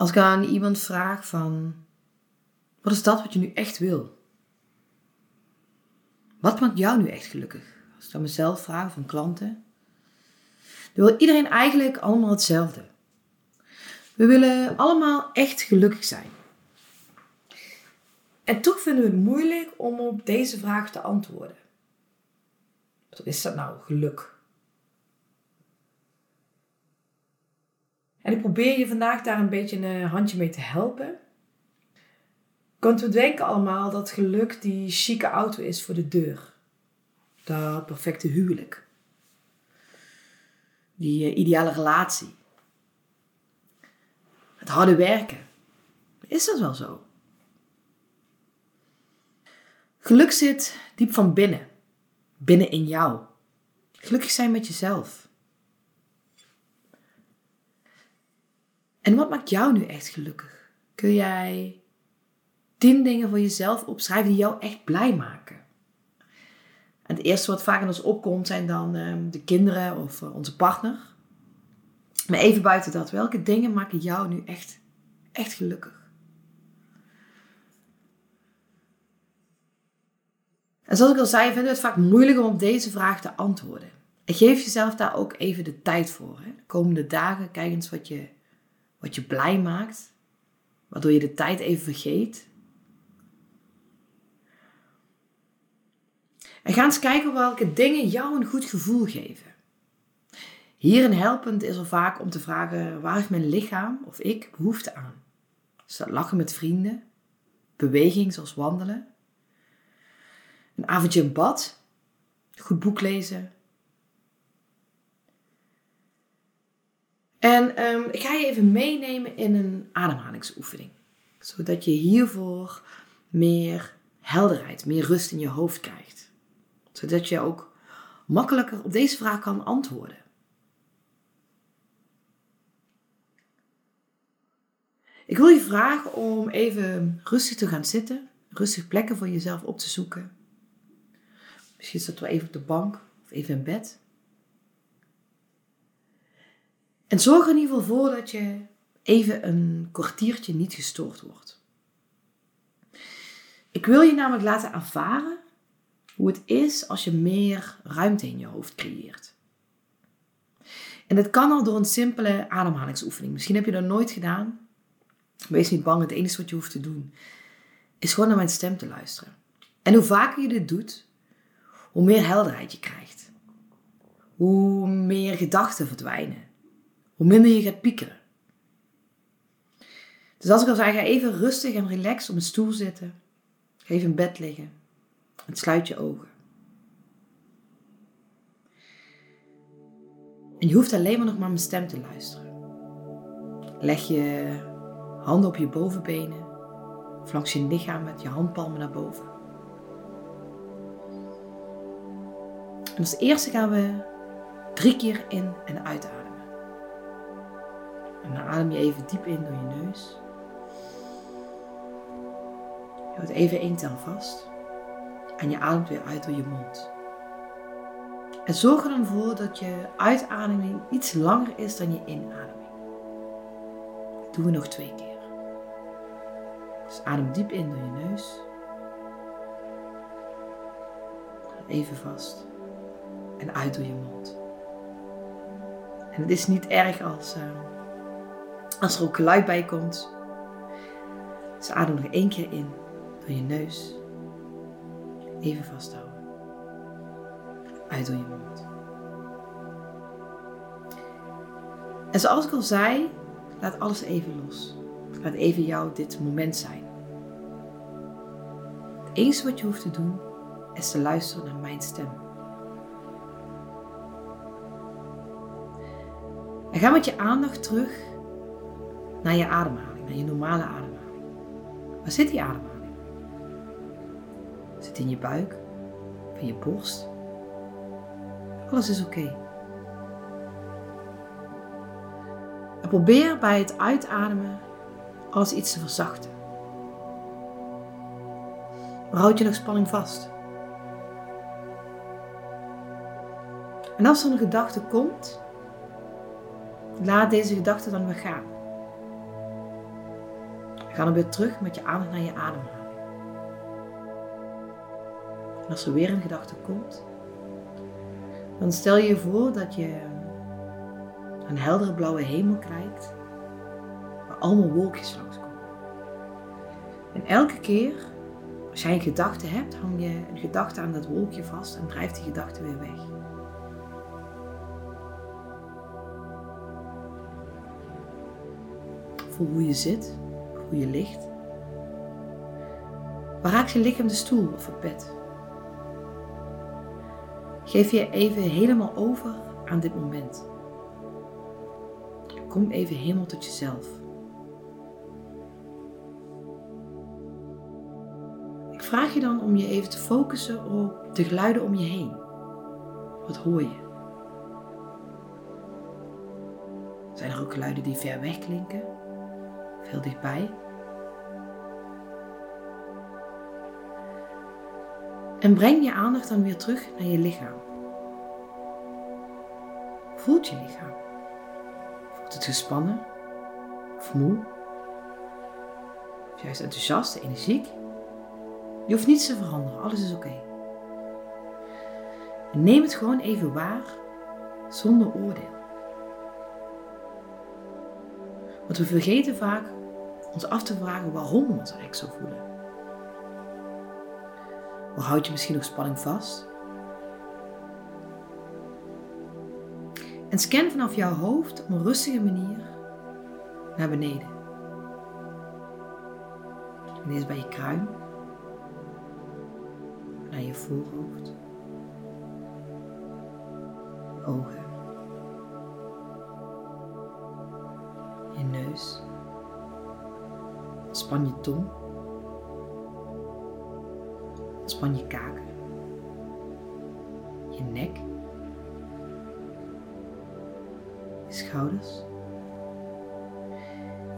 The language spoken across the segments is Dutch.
Als ik aan iemand vraag van, wat is dat wat je nu echt wil? Wat maakt jou nu echt gelukkig? Als ik aan mezelf vraag van klanten, dan wil iedereen eigenlijk allemaal hetzelfde. We willen allemaal echt gelukkig zijn. En toch vinden we het moeilijk om op deze vraag te antwoorden. Wat is dat nou, geluk? En ik probeer je vandaag daar een beetje een handje mee te helpen. Want we denken allemaal dat geluk die chique auto is voor de deur. Dat perfecte huwelijk. Die eh, ideale relatie. Het harde werken. Is dat wel zo? Geluk zit diep van binnen. Binnen in jou. Gelukkig zijn met jezelf. En wat maakt jou nu echt gelukkig? Kun jij tien dingen voor jezelf opschrijven die jou echt blij maken? En het eerste wat vaak in ons opkomt zijn dan ehm, de kinderen of eh, onze partner. Maar even buiten dat, welke dingen maken jou nu echt, echt gelukkig? En zoals ik al zei, vinden we het vaak moeilijk om op deze vraag te antwoorden. En geef jezelf daar ook even de tijd voor. Hè. De komende dagen, kijk eens wat je wat je blij maakt, waardoor je de tijd even vergeet. En ga eens kijken welke dingen jou een goed gevoel geven. Hierin helpend is er vaak om te vragen waar heeft mijn lichaam of ik behoefte aan. Is dat lachen met vrienden, beweging zoals wandelen, een avondje in bad, goed boek lezen, En um, ik ga je even meenemen in een ademhalingsoefening. Zodat je hiervoor meer helderheid, meer rust in je hoofd krijgt. Zodat je ook makkelijker op deze vraag kan antwoorden. Ik wil je vragen om even rustig te gaan zitten, rustig plekken voor jezelf op te zoeken. Misschien zit wel even op de bank of even in bed. En zorg er in ieder geval voor dat je even een kwartiertje niet gestoord wordt. Ik wil je namelijk laten ervaren hoe het is als je meer ruimte in je hoofd creëert. En dat kan al door een simpele ademhalingsoefening. Misschien heb je dat nooit gedaan. Wees niet bang, het enige wat je hoeft te doen is gewoon naar mijn stem te luisteren. En hoe vaker je dit doet, hoe meer helderheid je krijgt. Hoe meer gedachten verdwijnen hoe minder je gaat piekeren. Dus als ik al zei, ga even rustig en relaxed op een stoel zitten. Ga even in bed liggen. En sluit je ogen. En je hoeft alleen maar nog maar mijn stem te luisteren. Leg je handen op je bovenbenen. Of langs je lichaam met je handpalmen naar boven. En als eerste gaan we drie keer in en uitademen. En dan adem je even diep in door je neus. Je houdt even één tel vast. En je ademt weer uit door je mond. En zorg er dan voor dat je uitademing iets langer is dan je inademing. Dat doen we nog twee keer. Dus adem diep in door je neus. Even vast. En uit door je mond. En het is niet erg als. Uh, als er ook geluid bij komt. Dus adem nog één keer in door je neus. Even vasthouden. Uit door je mond. En zoals ik al zei, laat alles even los. Laat even jou dit moment zijn. Het enige wat je hoeft te doen is te luisteren naar mijn stem. En ga met je aandacht terug naar je ademhaling, naar je normale ademhaling. Waar zit die ademhaling? Zit in je buik? In je borst? Alles is oké. En probeer bij het uitademen alles iets te verzachten. Maar houd je nog spanning vast. En als er een gedachte komt, laat deze gedachte dan weer gaan. Ga dan weer terug met je aandacht naar je ademhaling. En als er weer een gedachte komt, dan stel je voor dat je een heldere blauwe hemel kijkt, waar allemaal wolkjes langskomen. En elke keer als jij een gedachte hebt, hang je een gedachte aan dat wolkje vast en drijft die gedachte weer weg. Voel hoe je zit, hoe je ligt. Waar raakt je lichaam de stoel of het bed? Geef je even helemaal over aan dit moment. Kom even helemaal tot jezelf. Ik vraag je dan om je even te focussen op de geluiden om je heen. Wat hoor je? Zijn er ook geluiden die ver weg klinken? Veel dichtbij? En breng je aandacht dan weer terug naar je lichaam. Voelt je lichaam? Voelt het gespannen? Of moe? Of juist enthousiast, energiek? Je hoeft niets te veranderen, alles is oké. Neem het gewoon even waar, zonder oordeel. Want we vergeten vaak ons af te vragen waarom we ons eigenlijk zo voelen. Waar houd je misschien nog spanning vast? En scan vanaf jouw hoofd op een rustige manier naar beneden. En eerst bij je kruin, naar je voorhoofd, ogen, je neus, span je tong. Ontspan je kaken, je nek, je schouders,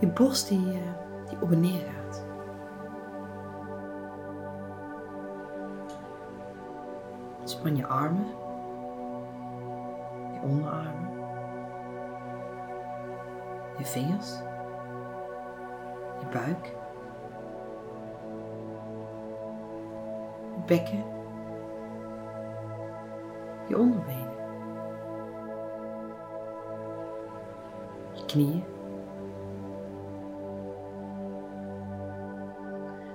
je borst die, eh, die op en neer gaat. Ontspan je armen, je onderarmen, je vingers, buik. bekken, je onderbenen, je knieën.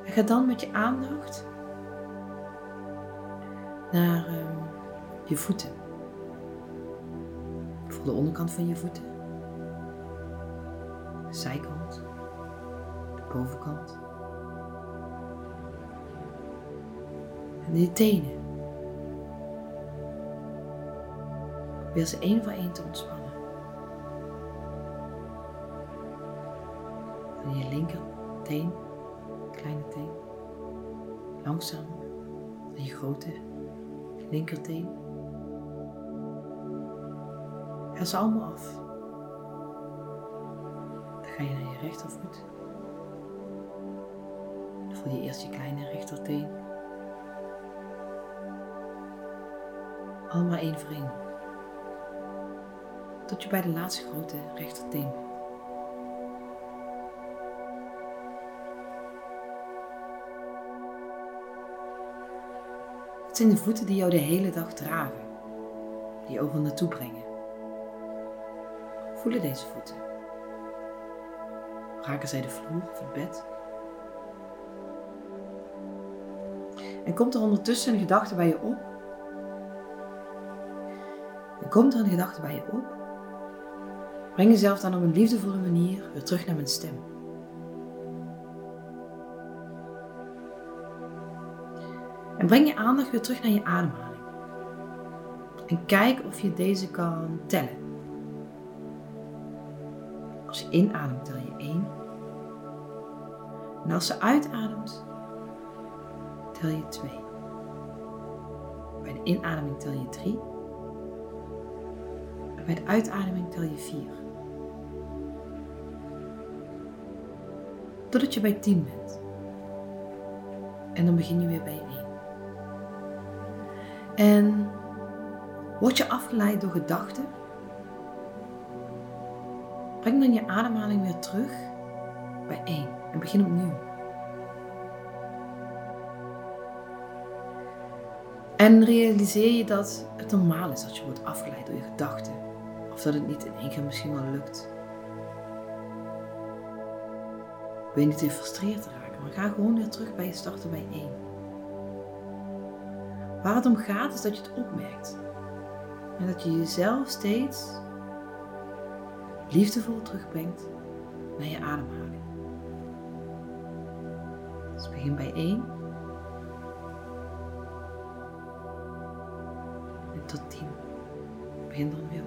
En ga dan met je aandacht naar um, je voeten. Voel de onderkant van je voeten, zijkant, bovenkant. en je tenen. Probeer ze één voor één te ontspannen. En je linkerteen, kleine teen, langzaam naar je grote linkerteen. Ga ze allemaal af. Dan ga je naar je rechtervoet. Voel je eerst kleine rechterteen. Allemaal één voor één. Tot je bij de laatste grote rechterteen. Het zijn de voeten die jou de hele dag dragen, die overal naartoe brengen. Voelen deze voeten. Raken zij de vloer of het bed? En komt er ondertussen een gedachte bij je op komt er een gedachte bij je op, breng jezelf dan op een liefdevolle manier weer terug naar mijn stem. En breng je aandacht weer terug naar je ademhaling. En kijk of je deze kan tellen. Als Als je inademt, tel je 1. En als ze uitademt, tel je 2. Bij de inademing tel je 3. En bij de uitademing tel je 4. Totdat je bij 10 bent. En dan begin je weer bij 1. En word je afgeleid door gedachten? Breng dan je ademhaling weer terug bij 1 en begin opnieuw. En realiseer je dat het normaal is dat je wordt afgeleid door je gedachten. Of dat het niet in één keer misschien wel lukt. Je niet te frustreerd raken, maar ga gewoon weer terug bij je starten bij 1. Waar het om gaat is dat je het opmerkt. En dat je jezelf steeds liefdevol terugbrengt naar je ademhaling. Dus begin bij 1. Tot 10. Begin dan weer.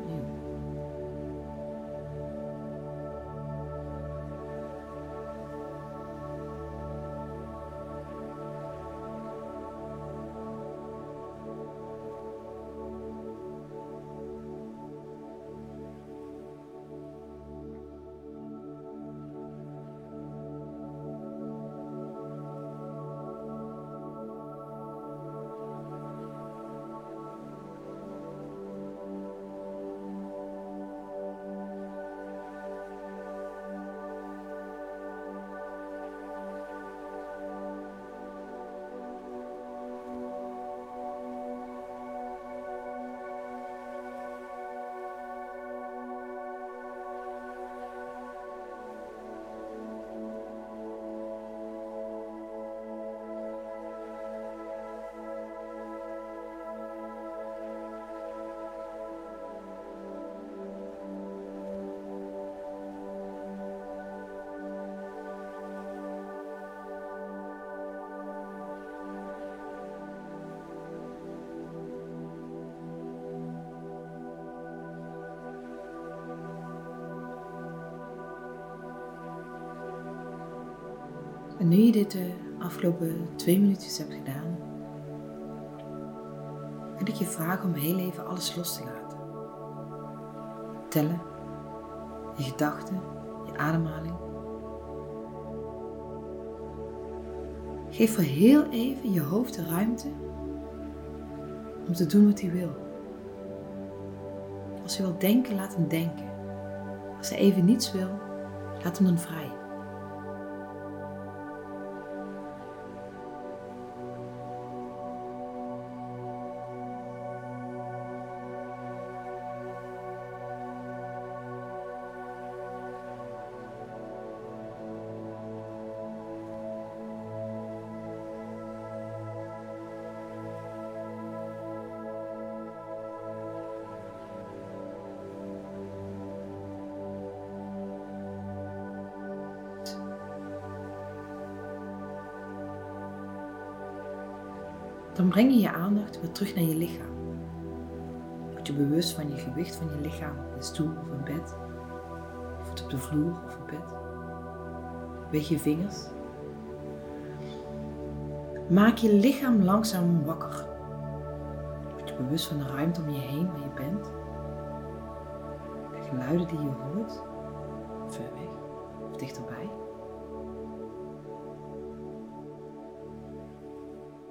En nu je dit de afgelopen twee minuutjes hebt gedaan, wil ik je vragen om heel even alles los te laten. Tellen, je gedachten, je ademhaling. Geef voor heel even je hoofd de ruimte om te doen wat hij wil. Als hij wil denken, laat hem denken. Als hij even niets wil, laat hem dan vrij. Dan breng je je aandacht weer terug naar je lichaam. Word je bewust van je gewicht van je lichaam in een stoel of een bed. Of het op de vloer of een bed. Weeg je vingers. Maak je lichaam langzaam wakker. Word je bewust van de ruimte om je heen waar je bent. De geluiden die je hoort. Ver weg of dichterbij.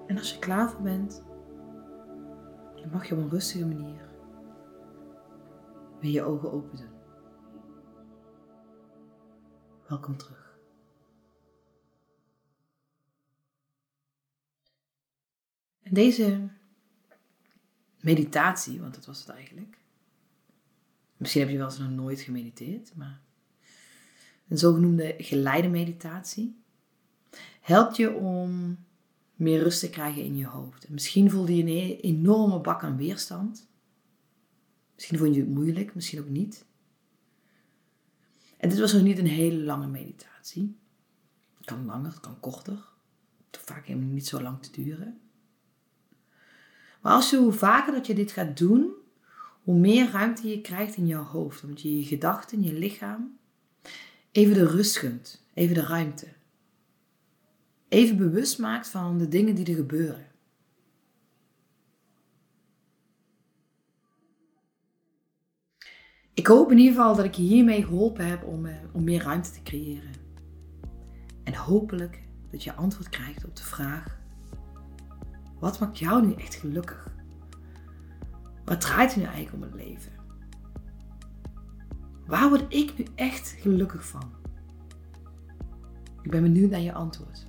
En als je klaar voor bent, dan mag je op een rustige manier weer je ogen open doen. Welkom terug. En deze meditatie, want dat was het eigenlijk. Misschien heb je wel eens nog nooit gemediteerd, maar een zogenoemde geleide meditatie helpt je om meer rust te krijgen in je hoofd. En misschien voelde je een enorme bak aan weerstand. Misschien vond je het moeilijk, misschien ook niet. En dit was nog niet een hele lange meditatie. Het kan langer, het kan korter. Het hoeft vaak helemaal niet zo lang te duren. Maar als je, hoe vaker dat je dit gaat doen, hoe meer ruimte je krijgt in je hoofd. Omdat je je gedachten, je lichaam even de rust gunt, even de ruimte. Even bewust maakt van de dingen die er gebeuren. Ik hoop in ieder geval dat ik je hiermee geholpen heb om, eh, om meer ruimte te creëren. En hopelijk dat je antwoord krijgt op de vraag: wat maakt jou nu echt gelukkig? Wat draait er nu eigenlijk om het leven? Waar word ik nu echt gelukkig van? Ik ben benieuwd naar je antwoord.